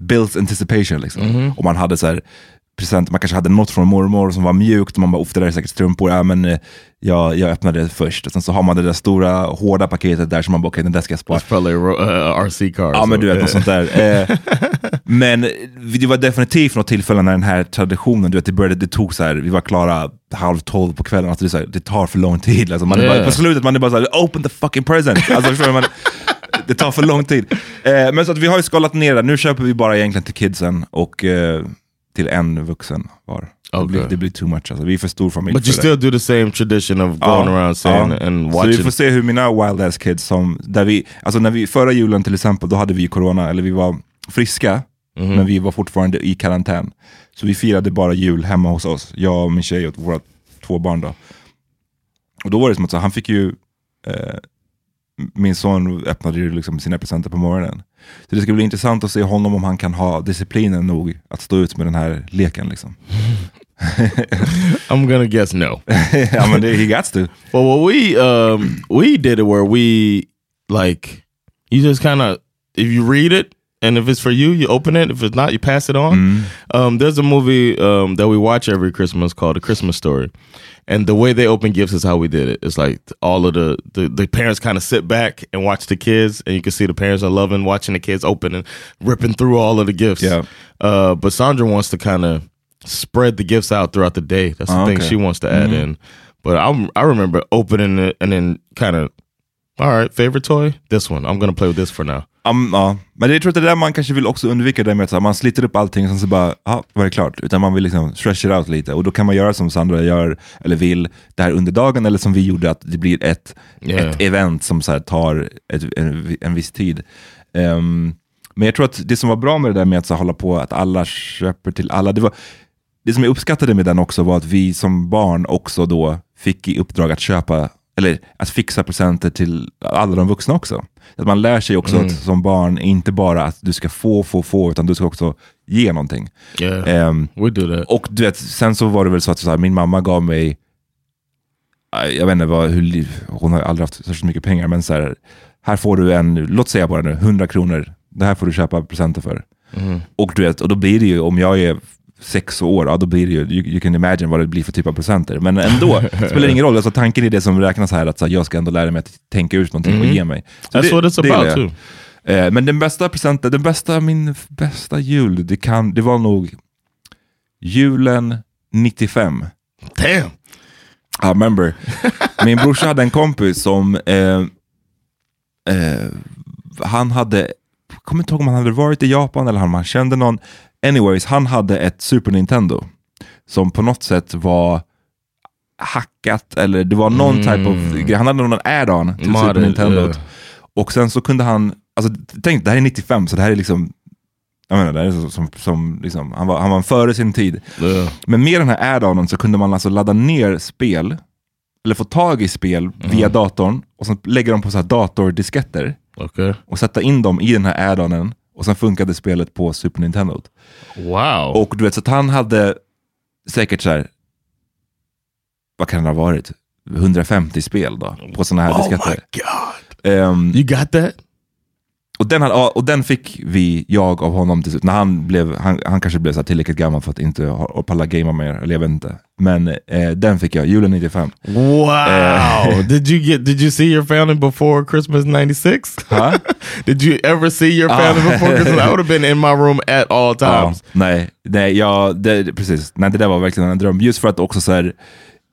built anticipation liksom. Och man hade så här present, man kanske hade något från mormor som var mjukt och man bara, ofta där är säkert strumpor, ja men eh, jag, jag öppnade det först. Och sen så har man det där stora hårda paketet där som man bara, okej den där ska jag spara. That's probably uh, RC car. Ja men du vet, Yeah. något sånt där. [LAUGHS] Eh, men det var definitivt något tillfälle när den här traditionen, du vet, det, började, det tog så här, vi var klara halv tolv på kvällen, alltså det, så här, det tar för lång tid. Alltså, man är bara, Yeah. på slutet man är bara såhär, open the fucking present. Alltså, man, det tar för lång tid. Eh, men så att vi har ju skalat ner det, nu köper vi bara egentligen till kidsen och eh, till en vuxen var. Det, blir, Okay. det blir too much, alltså. vi är för stor familj But you för det. still do the same tradition of going around saying and Så watching. vi får se hur mina wild ass kids, som, där vi, alltså när vi, förra julen till exempel, då hade vi corona, eller vi var friska, men vi var fortfarande i karantän. Så vi firade bara jul hemma hos oss, jag och min tjej och våra två barn. Då. Och då var det som att så, han fick ju, eh, min son öppnade ju liksom sina presenter på morgonen. Så det ska bli intressant att se honom om han kan ha disciplinen nog att stå ut med den här leken. Liksom. I'm gonna guess no. [LAUGHS] men det, he got to. Well, well, we um we did it where we like you just kind of if you read it and if it's for you, you open it. If it's not, you pass it on. Um, there's a movie um, that we watch every Christmas called A Christmas Story, and the way they open gifts is how we did it. It's like all of the the, the parents kind of sit back and watch the kids, and you can see the parents are loving watching the kids open and ripping through all of the gifts. Yeah. Uh, but Sandra wants to kind of spread the gifts out throughout the day. That's the Oh, thing okay. she wants to add in. But I I remember opening it and then kind of, all right, favorite toy, this one. I'm gonna play with this for now. Um, ja. Men det, jag tror att det är där man kanske vill också undvika det med att man sliter upp allting och sen så bara, ja, var det klart. Utan man vill liksom stretch it out lite. Och då kan man göra som Sandra gör, eller vill, det här under dagen, eller som vi gjorde, att det blir ett, Yeah. ett event som så tar ett, en, en viss tid. Ehm, men jag tror att det som var bra med det där med att så hålla på, att alla köper till alla, det var det som jag uppskattade med den också var att vi som barn också då fick i uppdrag att köpa eller att fixa presenter till alla de vuxna också. Att man lär sig också Mm. att, som barn, inte bara att du ska få, få, få, utan du ska också ge någonting. Yeah, Ehm, we do that. och du vet, sen så var det väl så att så här, min mamma gav mig, jag vet inte vad, hur, hon har aldrig haft särskilt mycket pengar, men så här, här får du en, låt säga bara nu, 100 kronor. Det här får du köpa presenter för. Och du vet, och då blir det ju, om jag är sex år, ja, då blir det ju, you, you can imagine vad det blir för typ av presenter. Men ändå, [LAUGHS] det spelar ingen roll. Alltså, tanken är det som räknas här, att så här, jag ska ändå lära mig att tänka ut någonting och ge mig. Så That's det- what it's det about too. Eh, men den bästa presenten, den bästa, min bästa jul, det, kan, det var nog julen 95. Damn. I remember. [LAUGHS] Min brorsa hade en kompis som, eh, eh, han hade, jag kommer inte ihåg om han hade varit i Japan eller om han kände någon. Anyways, han hade ett Super Nintendo som på något sätt var hackat, eller det var någon type of grej. Han hade någon add-on till Super Nintendo. yeah. Och sen så kunde han, alltså tänk det här är 95, så det här är liksom, jag menar, det här är som, som, som liksom, han, var, han var före sin tid. Yeah. Men med den här add-onen så kunde man alltså ladda ner spel, eller få tag i spel via datorn, och sen lägga dem på så här datordisketter Okay. och sätta in dem i den här add-onen, och sen funkade spelet på Super Nintendo. Wow. Och du vet, så att han hade säkert så här, vad kan det ha varit? 150 spel då, på sådana här oh my disketter. god. Ehm, You got that? Och, den hade, och den fick vi, jag av honom till slut, när han blev, han, han kanske blev så tillräckligt gammal för att inte ha, palla gamea mer, eller jag vet inte. Men eh, den fick jag, julen 95. Wow. did you get did you see your family before Christmas 96? Huh? [LAUGHS] did you ever see your family Ah. before Christmas? I would have been in my room at all times. nej, nej, ja, det, precis. Nej, det där var verkligen en dröm. Just för att också så här,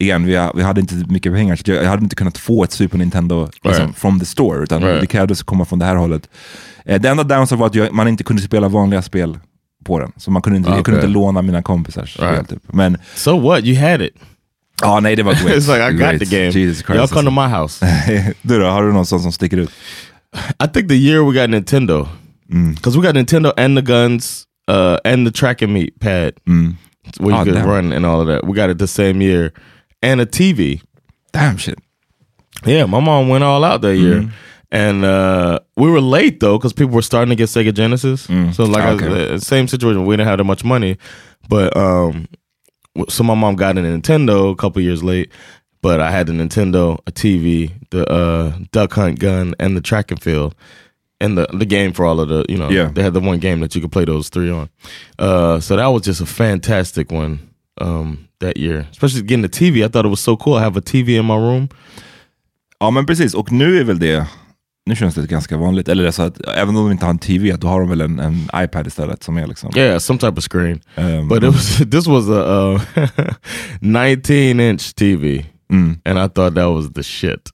igen, vi, vi hade inte mycket pengar, så jag, jag hade inte kunnat få ett Super Nintendo liksom, Right. from the store, utan Right. det krävdes komma från det här hållet. Eh, det enda downside var att jag, man inte kunde spela vanliga spel på den. Så man kunde inte, jag kunde Okay. inte låna mina kompisars spel. Right. Typ. Men So what? You had it. ja, nej, det var great. [LAUGHS] it's like I got Great. the game. Jesus Christ. Y'all come to my house. [LAUGHS] du då, har du någon sån som sticker ut? I think the year we got Nintendo, Mm. because we got Nintendo and the guns uh, and the track and meet pad where you Oh, could damn. run and all of that. We got it the same year, and a TV. Damn shit. Yeah, my mom went all out that year. And uh, we were late though because people were starting to get Sega Genesis. So like I- Okay. uh, same situation. We didn't have that much money, but um, so my mom got a Nintendo a couple years late. But I had the Nintendo, a TV, the uh, duck hunt gun, and the track and field, and the the game for all of the you know. Yeah. They had the one game that you could play those three on. Uh, so that was just a fantastic one um, that year, especially getting the TV. I thought it was so cool. I have a TV in my room. Ja men precis, och nu är väl det, nu känns det ganska vanligt, eller det så att även om de inte har en TV, då har de väl en, en iPad istället som är liksom... Yeah, some type of screen. Um, But it was [LAUGHS] this was a uh, 19 inch TV, and I thought that was the shit.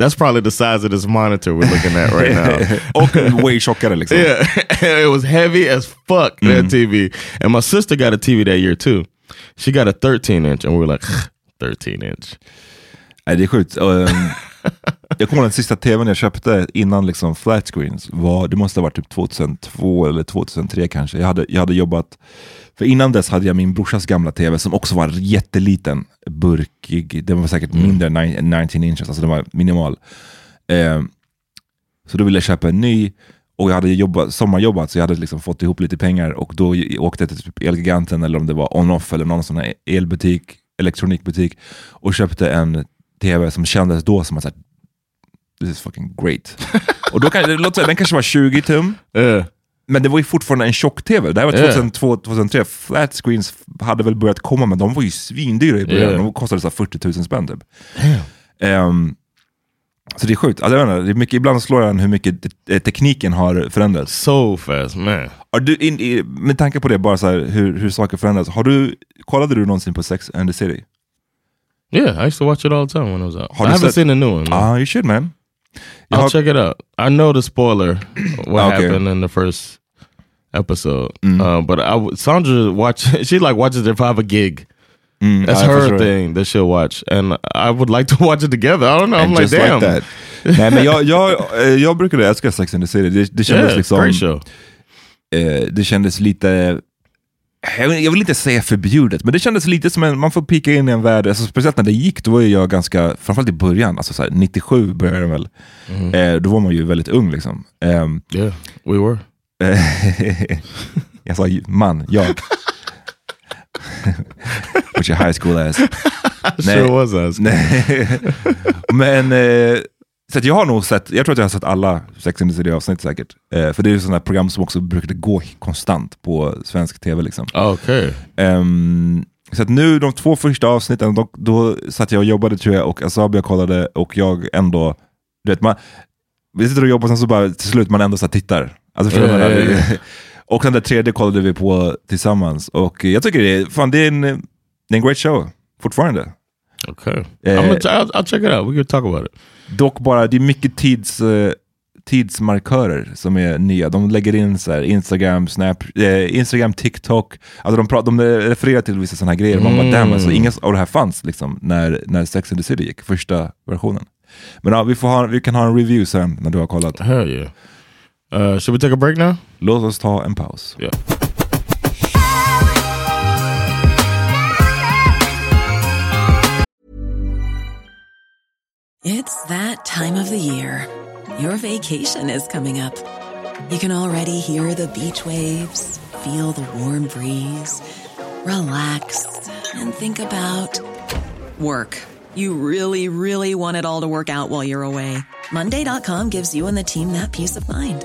That's probably the size of this monitor we're looking at right now. [LAUGHS] och way tjockare liksom. [LAUGHS] yeah, it was heavy as fuck that TV. And my sister got a TV that year too. She got a 13 inch, and we were like, 13 inch. Nej, det är sjukt. Um, [LAUGHS] jag kommer ihåg den sista tvn jag köpte innan liksom flat screens, var, det måste ha varit typ 2002 eller 2003 kanske. Jag hade, jag hade jobbat, för innan dess hade jag min brorsas gamla tv som också var jätteliten, burkig, den var säkert mindre än nine- 19 inches, alltså den var minimal. Um, så då ville jag köpa en ny och jag hade jobbat, sommarjobbat så jag hade liksom fått ihop lite pengar och då åkte jag till typ Elgiganten eller om det var On-Off eller någon sån här elbutik, elektronikbutik och köpte en tv som kändes då som att här, this is fucking great. [LAUGHS] och då kan, låt säga, den kanske var 20 tum, Yeah, men det var ju fortfarande en tjock-tv. Det här var Yeah. 2002, 2003. Flat screens hade väl börjat komma, men de var ju svindyra i början. Yeah. De kostade så här 40 000 spänn typ. Ehm, så det är sjukt. Alltså, jag vet inte, det är mycket, ibland slår jag en hur mycket eh, tekniken har förändrats. so fast, man. Har du, in, i, med tanke på det, bara så här, hur, hur saker förändras. Har du, kollade du någonsin på Sex and the City? Yeah, I used to watch it all the time when it was out. Har I haven't sett- seen the new one. Ah, you should man. Jag I'll har- check it out. I know the spoiler, [CLEARS THROAT] what Okay. happened in the first episode. Mm. Uh, but I Sandra watch. [LAUGHS] She like watches it I have a gig. Mm, That's jag her förstår. thing that she'll watch, and I would like to [LAUGHS] watch it together. I don't know. I'm And like, just damn. like that. [LAUGHS] Nej, men jag, jag, eh, jag brukade älska Sex and the City. Det, det kändes Yeah, liksom... great show. eh, det kändes lite jag vill, jag vill inte säga förbjudet, men det kändes lite som en, man får pika in i en värld, alltså, speciellt när det gick, då var jag ganska, framförallt i början, alltså så här, 97 började det väl, Mm. eh, då var man ju väldigt ung liksom. Ehm, Yeah, we were. [LAUGHS] jag sa ju- man, jag. [LAUGHS] With your high school ass. [LAUGHS] Sure was us. Nej. [LAUGHS] Men eh, så att jag har nog sett, jag tror att jag har sett alla Sex and the City avsnitt säkert. Eh, för det är ju sådana program som också brukade gå konstant på svensk tv. Liksom. Okay. Ehm, så att nu de två första avsnitten, då, då satt jag och jobbade tror jag och Asabia kollade och jag ändå, du vet man, vi sitter och jobbar och sen så bara till slut man ändå så tittar. Alltså, för Ja, man, ja, ja. Och den där tredje kollade vi på tillsammans och jag tycker det är, fan, det är, en, det är en great show, fortfarande. Okay. Eh, I'll, I'll check it out. We can talk about it. Dock bara, det är mycket tids, eh, tidsmarkörer som är nya. De lägger in så här Instagram, Snap, eh, Instagram, TikTok. Alltså de, pratar, de refererar till vissa sådana här grejer. Man bara, Mm. damn, alltså, inga av det här fanns liksom, när, när Sex and the City gick, första versionen. Men ja, vi, får ha, vi kan ha en review sen när du har kollat. Hell yeah. Uh, should we take a break now? Låt oss ta en paus. Yeah. It's that time of the year. Your vacation is coming up. You can already hear the beach waves, feel the warm breeze, relax, and think about work. You really, really want it all to work out while you're away. Monday.com gives you and the team that peace of mind.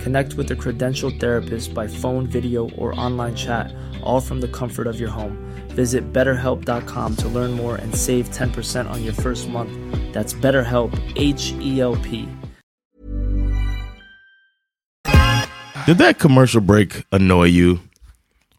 Connect with a credentialed therapist by phone, video, or online chat, all from the comfort of your home. Visit betterhelp.com to learn more and save 10% on your first month. That's BetterHelp, H E L P. Did that commercial break annoy you?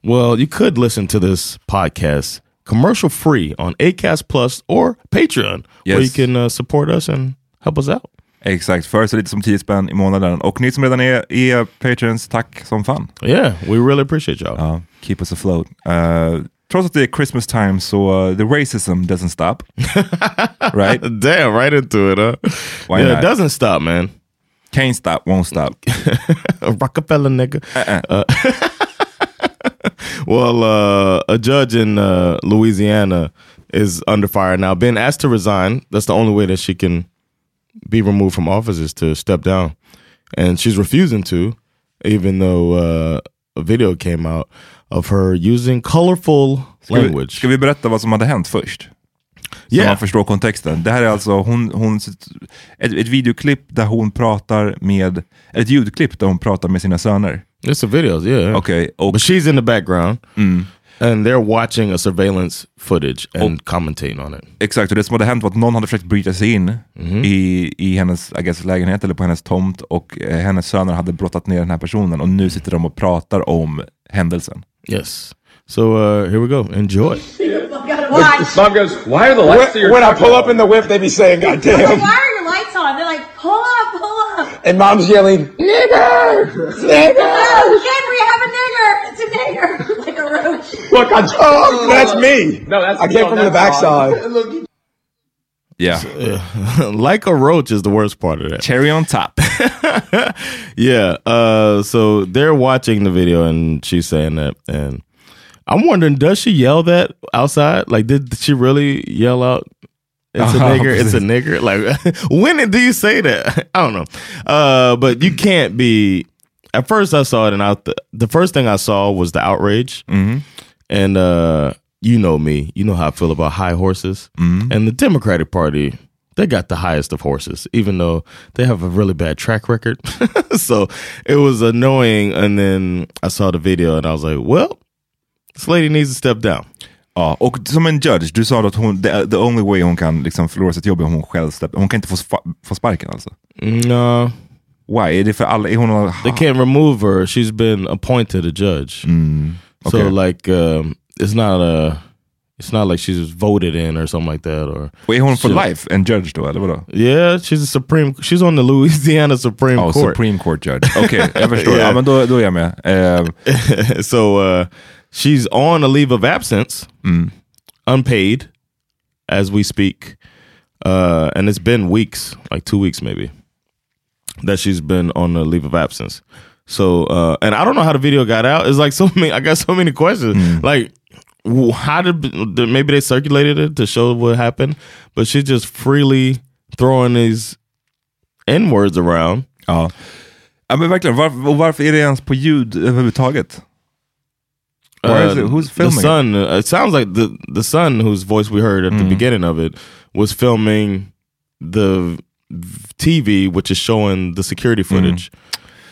Well, you could listen to this podcast commercial free on Acast Plus or Patreon, where you can uh, support us and help us out. Exakt, för så lite som 10 spänn i månaden. Och ni som redan är, är patrons, tack som fan. Yeah, we really appreciate y'all. Ja, keep us afloat. Uh, trots att det är Christmas time så uh, the racism doesn't stop. [LAUGHS] right? Damn, right into it, huh? Why yeah, not? it doesn't stop, man. Can't stop, won't stop. [LAUGHS] Rockefeller, nigga. Uh-uh. Uh, [LAUGHS] well, uh, a judge in uh, Louisiana is under fire now, being asked to resign. That's the only way that she can be removed from office is to step down, and she's refusing to, even though uh, a video came out of her using colorful Ska vi, language. ska vi berätta vad som hade hänt först? Så Yeah. man förstår kontexten. Det här är alltså hon, hon, ett, ett videoklipp där hon pratar med, ett ljudklipp där hon pratar med sina söner. It's a video, yeah. Okej, och But she's in the background, Mm. And they're watching a surveillance footage and commentating on it. Exakt, och det som hade hänt var att någon hade försökt bryta sig in Mhm. i, i hennes I guess, lägenhet eller på hennes tomt och eh, hennes söner hade brottat ner den här personen och nu sitter de och pratar om händelsen. Yes. So uh, here we go. Enjoy. Mom goes, why are the lights to your when I pull on?" up in the whip, they be saying, God Like, damn. why are your lights on? They're like, pull up, pull up. And mom's yelling, nigger! Nigger! Look, I, oh, that's me. No, that's I came on from the backside. [LAUGHS] Yeah. [LAUGHS] like a roach is the worst part of that. Cherry on top. [LAUGHS] Yeah. Uh, so they're watching the video and she's saying that, and I'm wondering, does she yell that outside? Like, did she really yell out It's a nigger. It's a nigger. Like when do you say that? I don't know. Uh, but you can't be. At first, I saw it, and I th- the first thing I saw was the outrage. And uh, you know me. You know how I feel about high horses. And the Democratic Party, they got the highest of horses, even though they have a really bad track record. [LAUGHS] so it was annoying. And then I saw the video, and I was like, well, this lady needs to step down. Ja, och som en judge, du sa att hon, the, the only way hon kan liksom förlora sitt jobb är hon själv släpper. Hon kan inte få, få sparken alltså? No. Why? Är det för alla? Är hon... They can't remove her. She's been appointed a judge. So okay. like um, it's not a it's not like she's voted in or something like that or är hon for life en judge eller vadå? Yeah, she's a supreme she's on the Louisiana Supreme Oh, Court. Supreme Court judge. Jag förstår. [LAUGHS] Yeah. Ja, men då, då är jag med. Eh, so uh, she's on a leave of absence, unpaid, as we speak, uh, and it's been weeks, like two weeks maybe, that she's been on a leave of absence. So, uh, and I don't know how the video got out. It's like so [LAUGHS] many. I got so many questions. Like, how did maybe they circulated it to show what happened? But she's just freely throwing these n words around. ja. ja, men verkligen. Varför, och varför är det ens på ljud överhuvudtaget? Why is it? Who's filming Uh, The it? son. Uh, it sounds like the the son whose voice we heard at the beginning of it was filming the TV, which is showing the security footage,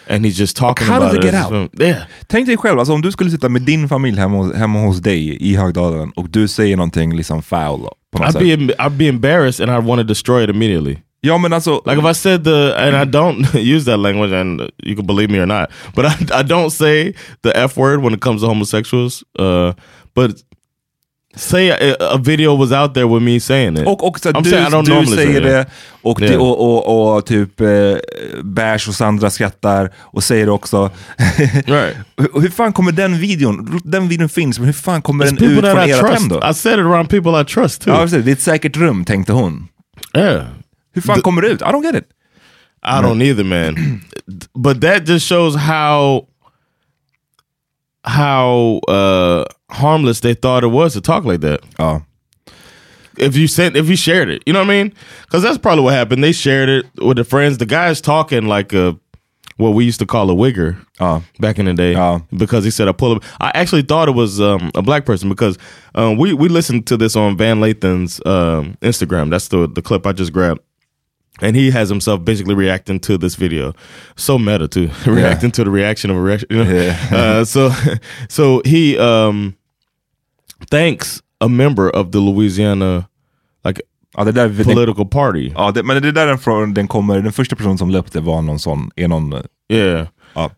and he's just talking how about does it get out? Yeah, Tänk dig själv, alltså, om du skulle sitta med din familj hemma hos, hemma hos dig i Högdalen och du säger någonting liksom foul på något I'd sätt. be I'd be embarrassed, and I'd want to destroy it immediately. Ja men alltså, Like if I said the, and I don't [LAUGHS] use that language, and you can believe me or not, but I, I don't say the f word when it comes to homosexuals. Uh, but say a, a video was out there with me saying it. och, och så, I'm du, saying I don't du normally say säger det och, Yeah. och, och, och typ eh, Bash och Sandra skrattar och säger det också. [LAUGHS] Right. hur, fan kommer den videon, den videon finns, men hur fan kommer It's den ut från I ert trust. hem då? I said it around people I trust too. Ja, precis. det är ett säkert rum, tänkte hon. yeah. Hur fan kommer det ut? I don't get it. I don't either, man. [CLEARS THROAT] but that just shows how how uh harmless they thought it was to talk like that. Ja. If you sent, if you shared it, you know what I mean? Because that's probably what happened. They shared it with their friends. The guy's talking like a what we used to call a wigger Ja. back in the day Oh. because he said I pull up. I actually thought it was um, a black person because um, we we listened to this on Van Lathan's um, Instagram. That's the the clip I just grabbed. And he has himself basically reacting to this video, so meta too, [LAUGHS] reacting to the reaction of a reaction. You know? Yeah. [LAUGHS] uh, so, [LAUGHS] so he um, thanks a member of the Louisiana like Ja, det där, political party. ja, det, men det där den, från, den kommer, den första personen som det var någon sån, är någon, eh, Yeah. ja.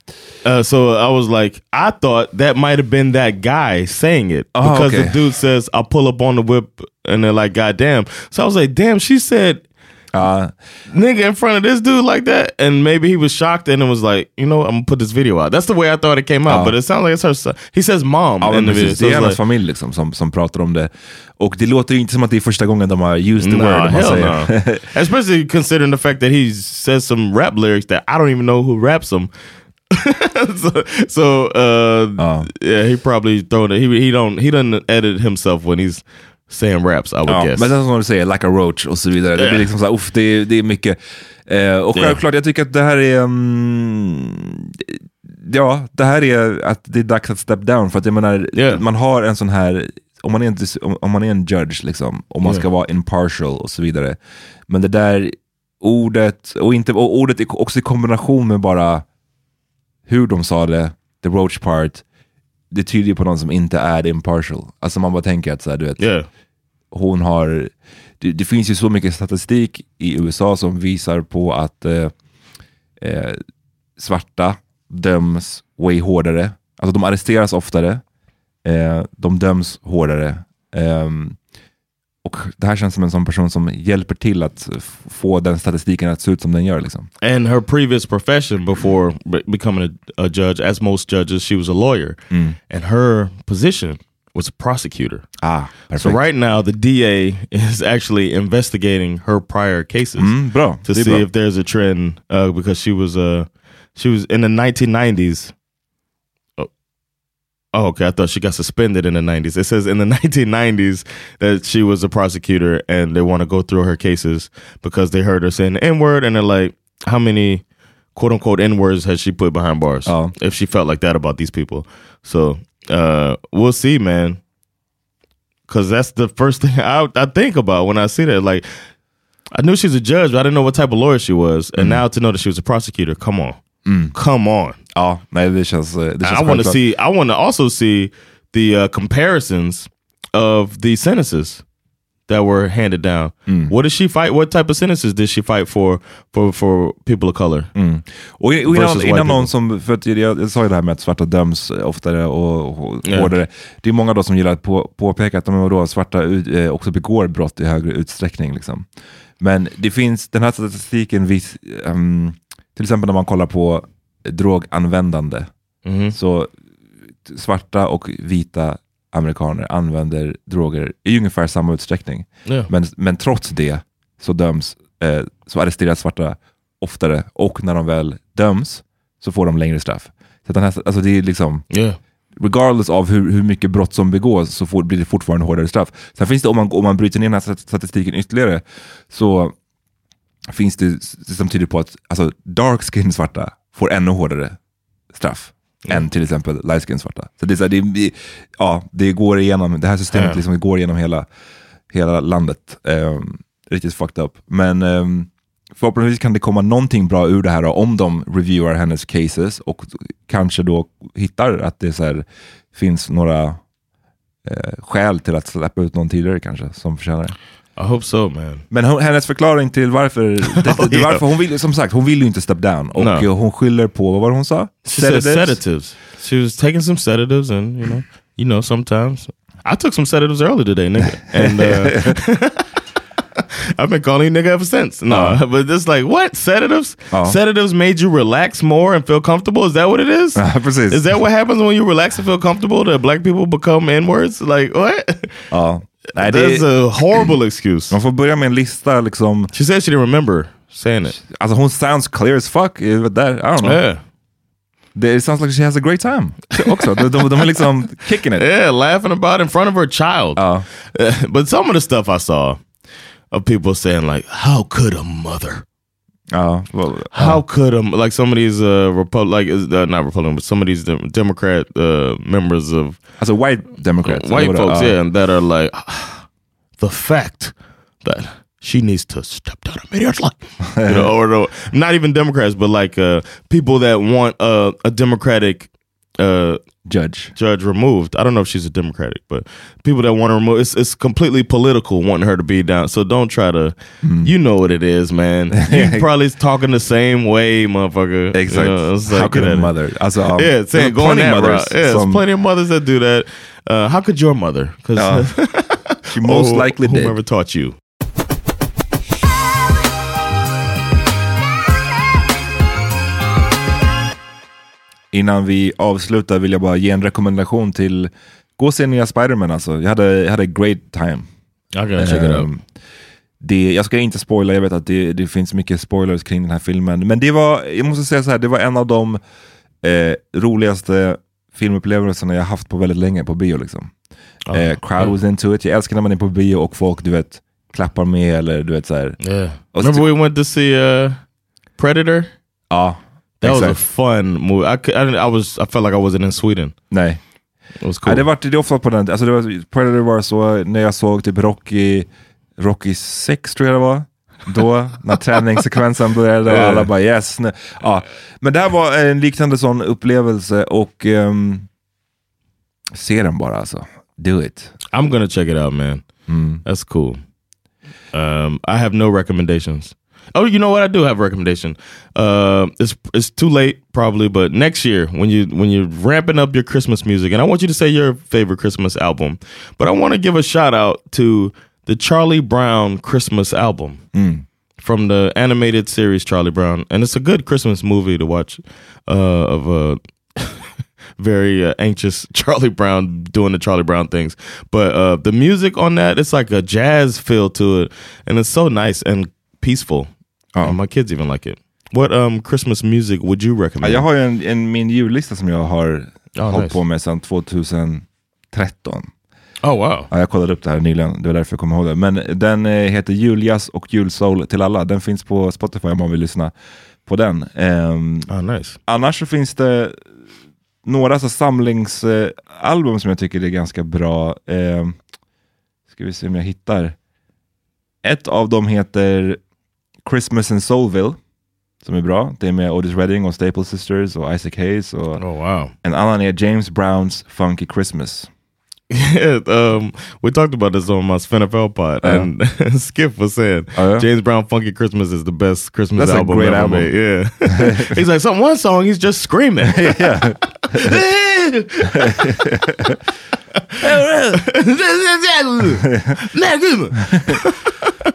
Uh, so I was like, I thought that might have been that guy saying it Oh, because okay. the dude says, "I'll pull up on the whip," and they're like, "God damn!" So I was like, "Damn!" She said, Ja, "Nigga," in front of this dude like that, and maybe he was shocked and it was like, "You know, what? I'm gonna put this video out." That's the way I thought it came out, Oh. but it sounds like it's her son. He says "mom" Ja, in the video. So det är hennes like, familj liksom, som, som pratar om det. Och det låter ju inte som att det är första gången de har used the Nah, word. hell säger. no. [LAUGHS] Especially considering the fact that he says some rap lyrics that I don't even know who raps them. [LAUGHS] so, so uh, yeah, he probably throwing it. He he don't he doesn't edit himself when he's saying raps. I would Ja, guess. men sen som du säger, like a roach och så vidare. Det Yeah. blir liksom så här, uff, det, är- det är mycket. Eh, och Yeah. självklart, jag tycker att det här är... mm, ja, det här är att det är dags att step down. För att jag menar, Yeah. man har en sån här... Om man är en, om, om man är en judge, liksom, och man ska Yeah. vara impartial och så vidare. Men det där ordet, och, inte, och ordet också i kombination med bara hur de sa det, the roach part, det tyder ju på någon som inte är impartial. Alltså man bara tänker att så här, du vet, yeah, hon har... Det, det finns ju så mycket statistik i USA som visar på att eh, eh, svarta döms way hårdare. Alltså de arresteras oftare, eh, de döms hårdare. Ehm, och det här känns som en sån person som hjälper till att få den statistiken att se ut som den gör. Liksom. and her previous profession before be- becoming a, a judge, as most judges, she was a lawyer, and her position was a prosecutor. Ah, So perfekt. right now, the DA [LAUGHS] is actually investigating her prior cases. Mm, bra. to see bra. if there's a trend uh, because she was uh she was in the 1990s. Oh, okay. I thought she got suspended in the 90s. It says in the [LAUGHS] 1990s that she was a prosecutor and they want to go through her cases because they heard her saying the N word and they're like, how many quote unquote N words has she put behind bars? Oh. If she felt like that about these people. So uh, we'll see, man. Because that's the first thing [LAUGHS] I, I think about when I see that. Like, I knew she was a judge, but I didn't know what type of lawyer she was. And now to know that she was a prosecutor, come on. Come on. Ja, nej det känns, eh, det känns I want to see. I want to also see the uh, comparisons of the sentences that were handed down. What did she fight? What type of sentences did she fight for for for people of color? Och, och innan, innan någon som, för att jag, jag sa ju det här med att svarta döms eh, oftare och, och Ja. hårdare. Det är många då som gillar att på, påpeka att de då svarta eh, också begår brott i högre utsträckning. Liksom. Men det finns, den här statistiken, vis, ehm, till exempel när man kollar på droganvändande, Mhm. så svarta och vita amerikaner använder droger i ungefär samma utsträckning. Ja. Men, men trots det så döms, eh, så arresteras svarta oftare och när de väl döms så får de längre straff. Så den här, alltså det är liksom, Yeah. regardless av hur, hur mycket brott som begås så får, blir det fortfarande hårdare straff. Sen finns det, om man, om man bryter ner den här stat- statistiken ytterligare, så finns det som tyder på att alltså, dark skin svarta får ännu hårdare straff än till exempel light skin svarta. Så det, är så här, det, ja, det går igenom, det här systemet Ja. liksom går igenom hela, hela landet. Um, riktigt fucked up. Men um, förhoppningsvis kan det komma någonting bra ur det här då, om de reviewar hennes cases och kanske då hittar att det så här, finns några eh, skäl till att släppa ut någon tidigare kanske som förtjänar det. I hope so, man. Men hon, hennes förklaring till varför, [LAUGHS] det, det, varför hon vill, som sagt, hon vill ju inte step down. Och No. eh, hon skyller på, vad var det hon sa? She said sedatives. She was taking some sedatives, and you know, you know, sometimes I took some sedatives early today, nigga, [LAUGHS] and uh, I've been calling you nigga ever since. No, Uh. [LAUGHS] but it's like what sedatives? Uh. Sedatives made you relax more and feel comfortable. Is that what it is? Ja, precis. Is that what happens when you relax and feel comfortable? That black people become n words? Like what? Ja. Nej, That's det, a horrible excuse. man får börja med en lista liksom, She said she didn't remember saying it. alltså hon sounds clear as fuck. eh, Där, I don't know. Yeah. It sounds like she has a great time också. De, de, de är liksom [LAUGHS] kicking it. Yeah, laughing about it in front of her child. Uh, [LAUGHS] but some of the stuff I saw of people saying like, "How could a mother? Ja, well, How could a like some of these uh, Repu- like is- uh, not Republican, but some of these dem- Democrat uh, members of white democrats. white vad det- folks, ja. yeah, and that are like [SIGHS] the fact that she needs to step down immediately, [LAUGHS] you know, or the, not even Democrats, but like uh, people that want uh, a Democratic uh, Judge. judge removed. I don't know if she's a Democratic, but people that want to remove it's it's completely political wanting her to be down. So don't try to you know what it is, man. [LAUGHS] You probably talking the same way, motherfucker. Exactly. You know, How could a mother? Alltså, um, Yeah, saying going plenty that mothers route. Yeah, som- there's plenty of mothers that do that. Uh, how could your mother? Because [LAUGHS] Ja. She most [LAUGHS] likely did. whomever taught you. Innan vi avslutar vill jag bara ge en rekommendation till Gå och se nya Spiderman alltså. Jag hade, jag hade a great time. Gotta check it out. Ehm, det, jag ska inte spoila, jag vet att det, det finns mycket spoilers kring den här filmen. Men det var, jag måste säga så här, det var en av de eh, roligaste filmupplevelserna jag haft på väldigt länge på bio. Liksom. Ja. Eh, crowd was into it. Jag älskar när man är på bio och folk du vet, klappar med eller du vet så här. Yeah. Remember we went to see uh, Predator? Ja, That was a fun movie. I, could, I, didn't- I was I felt like I wasn't in Sweden. Nej. It was cool. Nej, det, var, det är ofta på den, alltså det var, Predator var så, när jag såg typ Rocky, Rocky 6 tror jag det var. Då, när [LAUGHS] träningssekvensen började och alla bara yes. nu- Ja. Men det här var en liknande sån upplevelse och um, se den bara alltså. Do it. I'm gonna check it out, man. Mm. That's cool. Um, I have no recommendations. Oh, you know what? I do have a recommendation. Uh, it's it's too late probably, but next year when you when you're ramping up your Christmas music, and I want you to say your favorite Christmas album, but I want to give a shout out to the Charlie Brown Christmas album Mm. from the animated series Charlie Brown, and it's a good Christmas movie to watch uh, of a [LAUGHS] very uh, anxious [LAUGHS] Charlie Brown doing the Charlie Brown things. But uh, the music on that, it's like a jazz feel to it, and it's so nice and peaceful. Ja. And my kids even like it. What um Christmas music would you Ja, recommend? jag har ju en, en, min jullista som jag har Oh, hållit nice. på med sedan 2013. Oh wow. Ja, jag kollade upp det här nyligen, det var därför jag kommer ihåg det. Men den eh, heter Juljazz och julsoul till alla. Den finns på Spotify om man vill lyssna på den. Ehm, Oh nice. annars så finns det några så samlingsalbum som jag tycker är ganska bra. Ehm, ska vi se om jag hittar. Ett av dem heter Christmas in Soulville. Som är bra. Det är med Otis Redding och Staple Sisters och Isaac Hayes. Och Oh wow. en annan är er James Browns Funky Christmas. Yeah, um, we talked about this on my NFL pod, oh, Yeah. and [LAUGHS] Skip was saying oh, yeah? James Brown "Funky Christmas" is the best Christmas That's a album great ever album. made. Yeah, [LAUGHS] he's like some one song he's just screaming. [LAUGHS] yeah.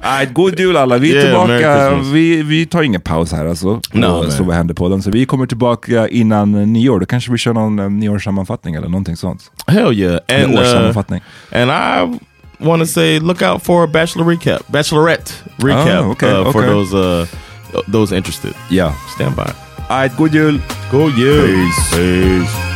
Nej, god jul alla. Vi är Yeah, tillbaka. Vi, vi tar ingen paus här alltså. No. Så vad händer på den. Så vi kommer tillbaka innan nyår. Då kanske vi kör någon eh, nyårssammanfattning eller någonting sånt. Hell yeah! And uh, årssammanfattning. and I want to say look out for a Bachelor recap, Bachelorette recap Oh, okay, uh, for okay. those uh, those interested. Ja. Stand by. Nej, god jul. Go you. Peace. Peace.